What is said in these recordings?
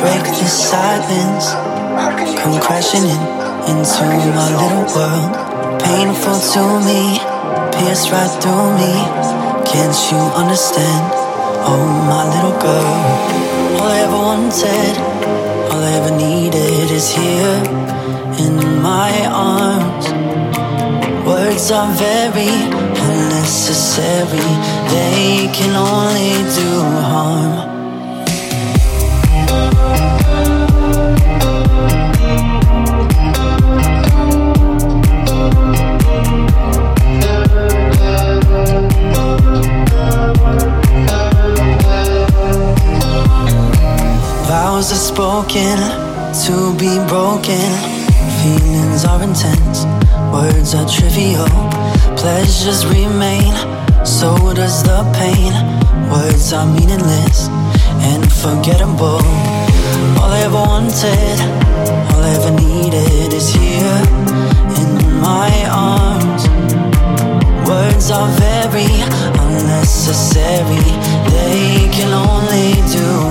break the silence. Come crashing in into my little world. Painful to me, pierced right through me. Can't you understand? Oh, my little girl. All I ever wanted, all I ever needed is here in my arms. Words are very unnecessary, they can only do harm. vows are spoken to be broken. Feelings are intense, words are trivial. Pleasures remain, so does the pain. Words are meaningless and forgettable. All I ever wanted, all I ever needed is here in my arms. Words are very unnecessary, they can only do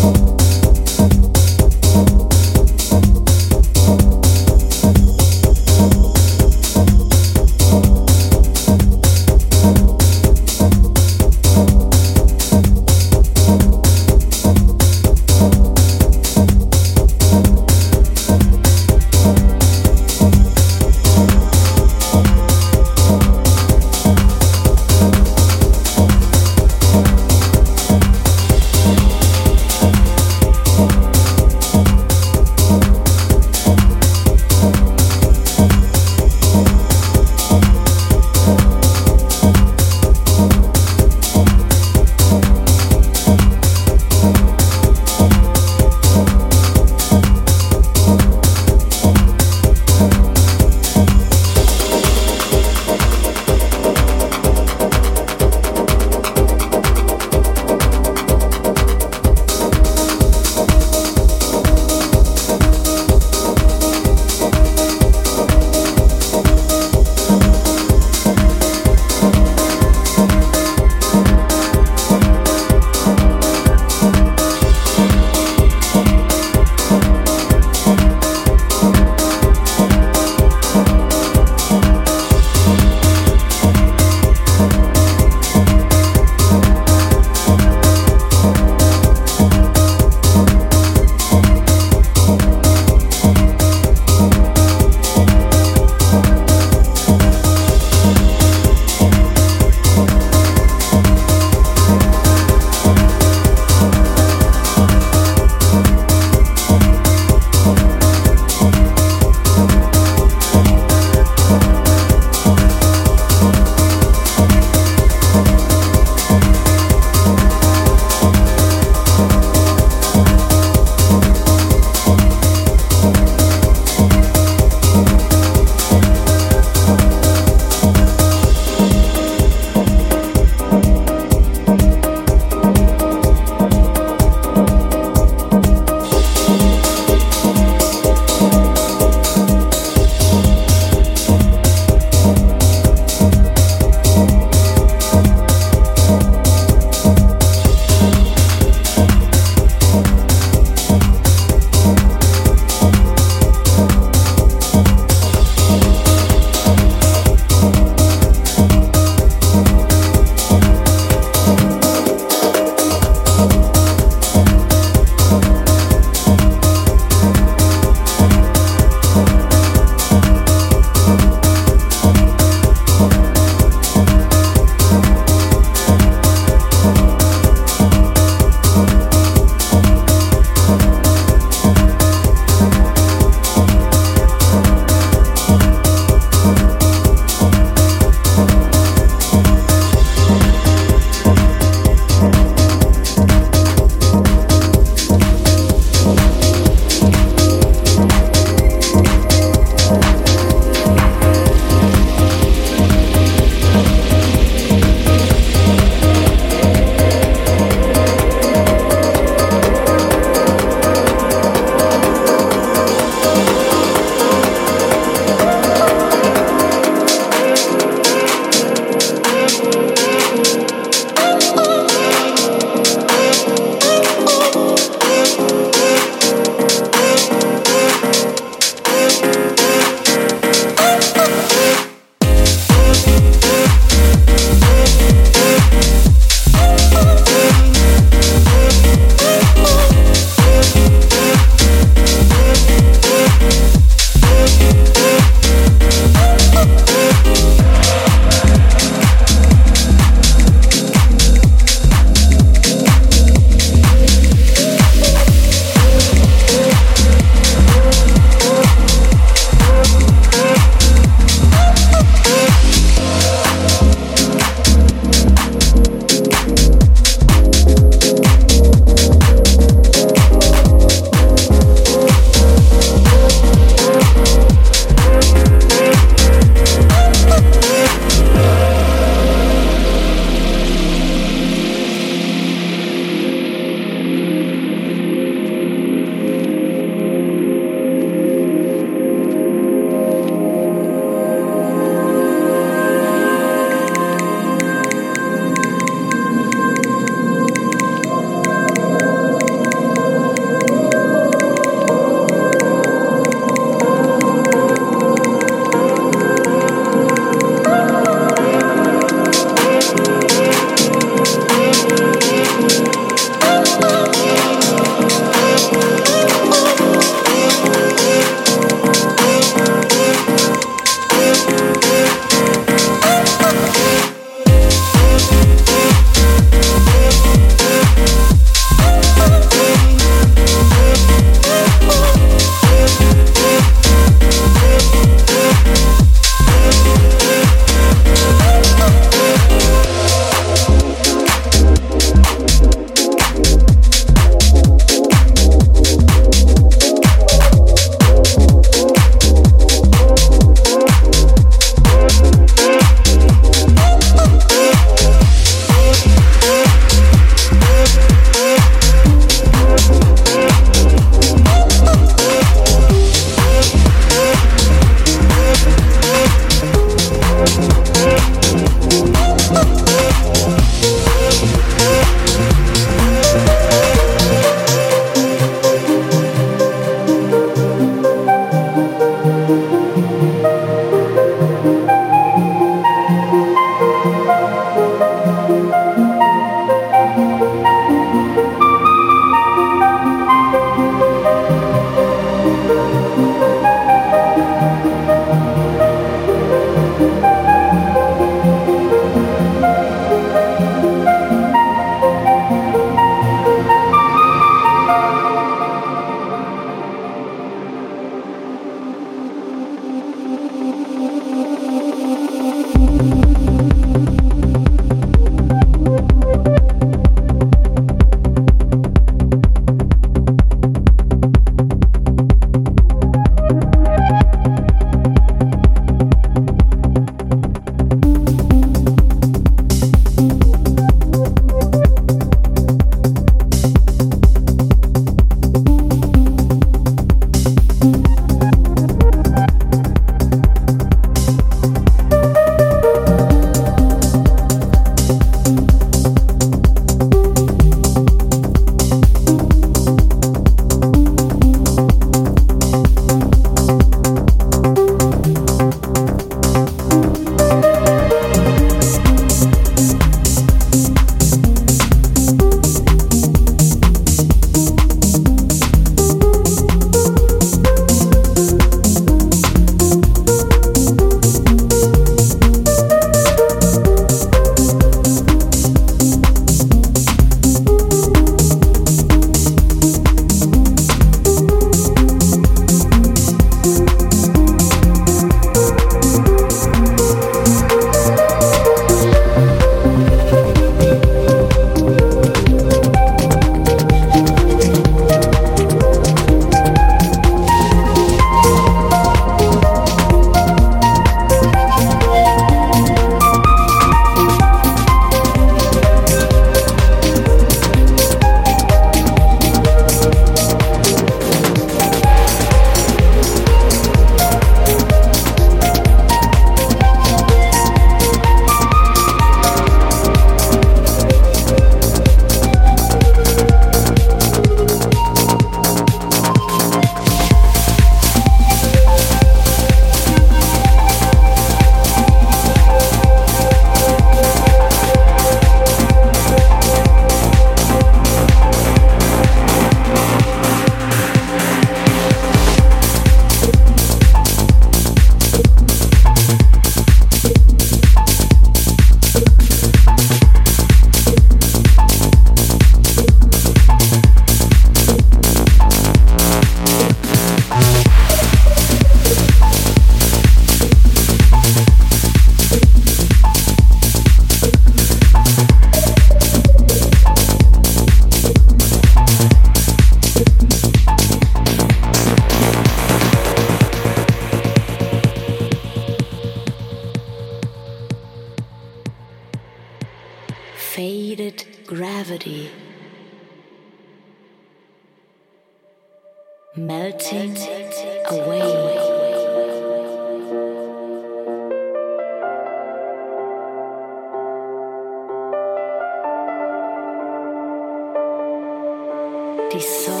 dissolved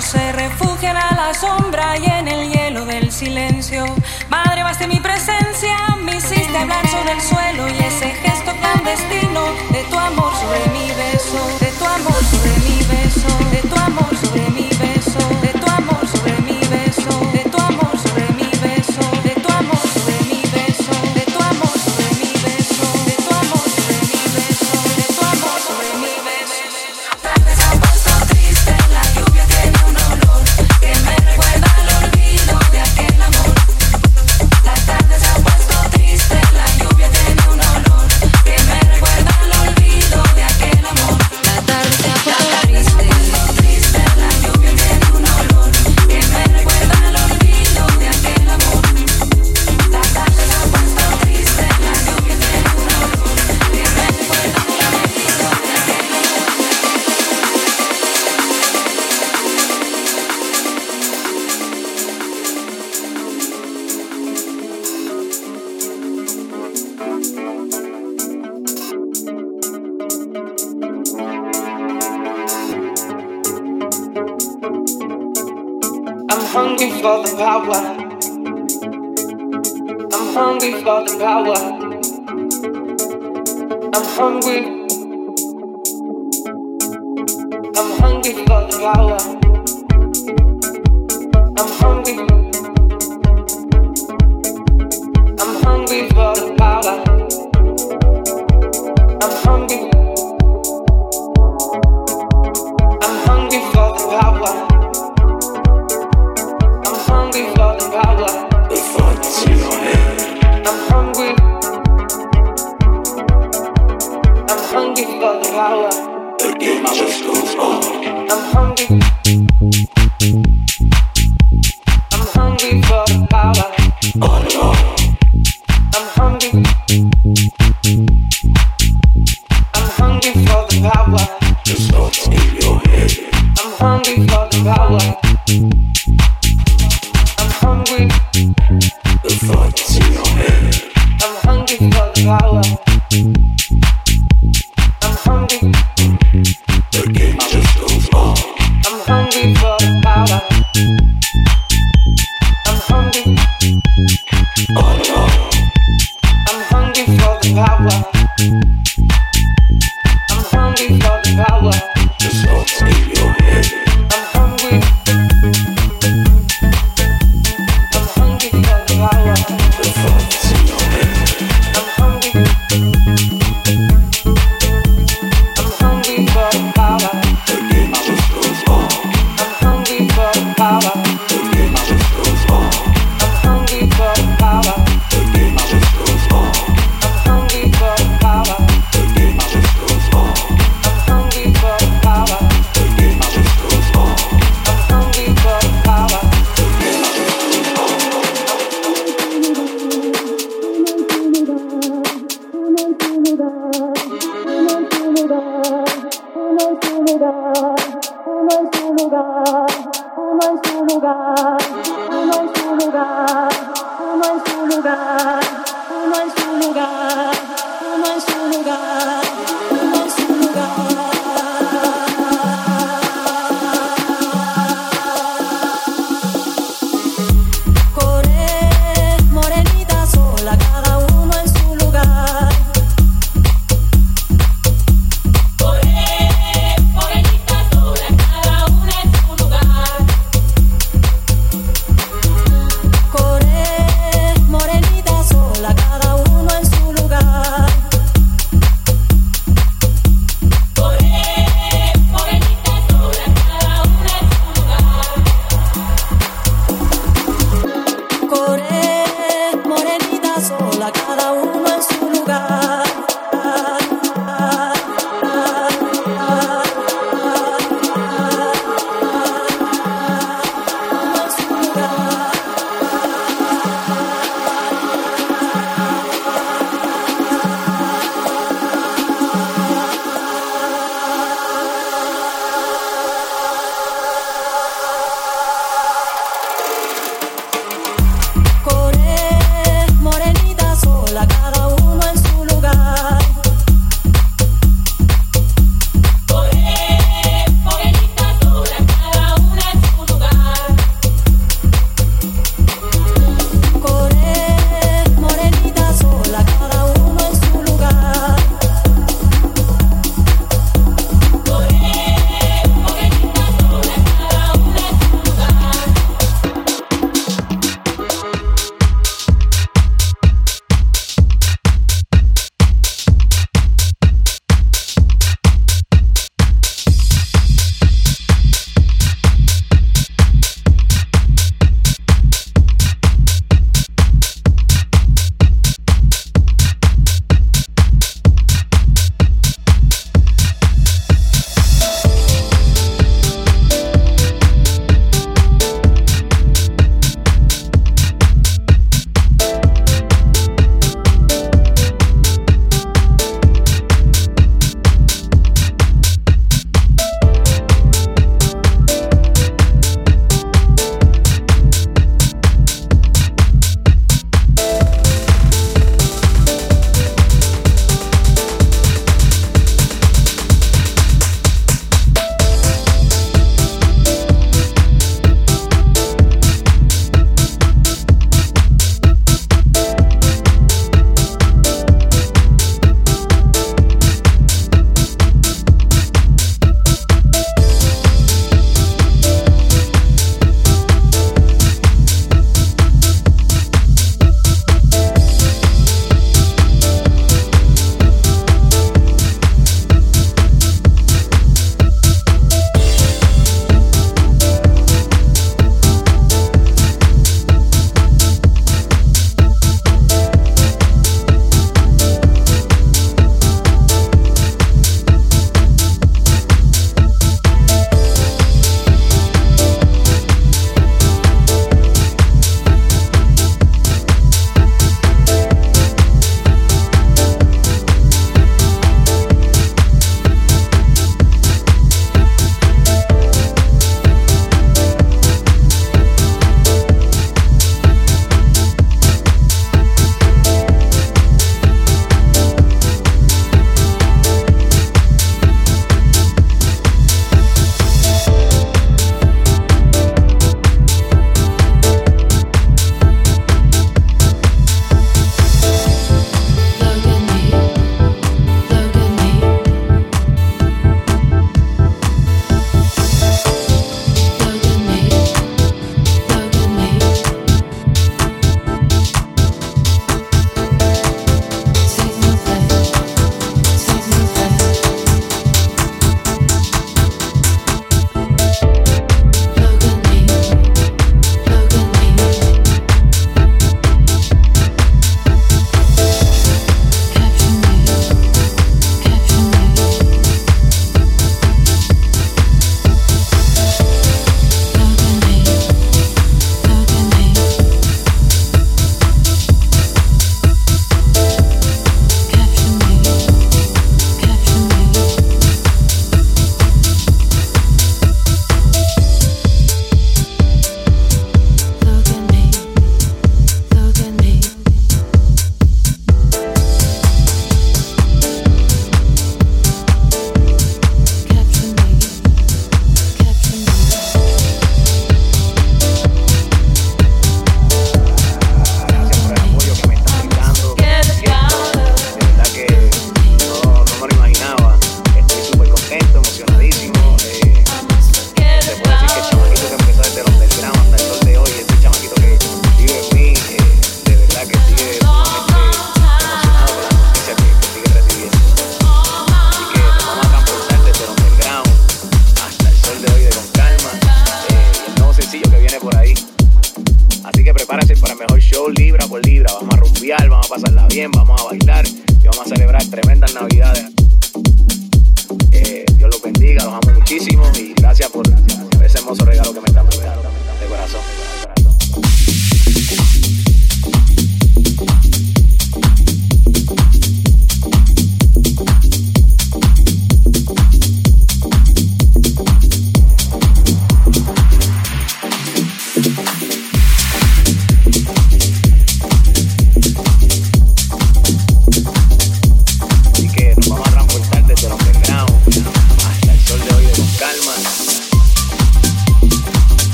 se refugian a la sombra y en el hielo del silencio. Madre, baste mi presencia, me hiciste hablar sobre el suelo y ese gesto clandestino de tu amor sobre mi beso, de tu amor sobre mi beso. just thoughts in your head.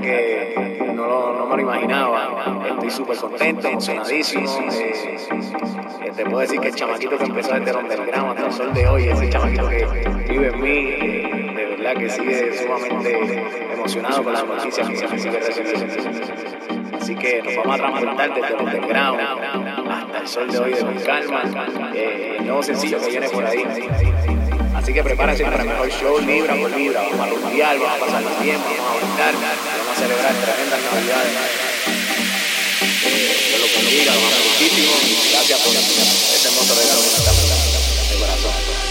Que no, lo- me lo imaginaba. Estoy súper contento, emocionadísimo. Eh, eh, te puedo decir que el chamaquito que empezó desde el underground hasta el sol de hoy, ese chamaquito que vive en mí, eh, de verdad que sigue sumamente emocionado con las noticias que sigue. Así que nos vamos a transportar desde el underground hasta el sol de hoy de Con Calma. El nuevo sencillo que viene por ahí. Así que prepárense para el mejor show libra por libra. Vamos a rumbear, vamos a pasar los tiempos, vamos a brindar, vamos a celebrar tremendas navidades. Yo lo bendiga, lo amo muchísimo. Gracias por ese hermoso regalo que nos está dando de corazón.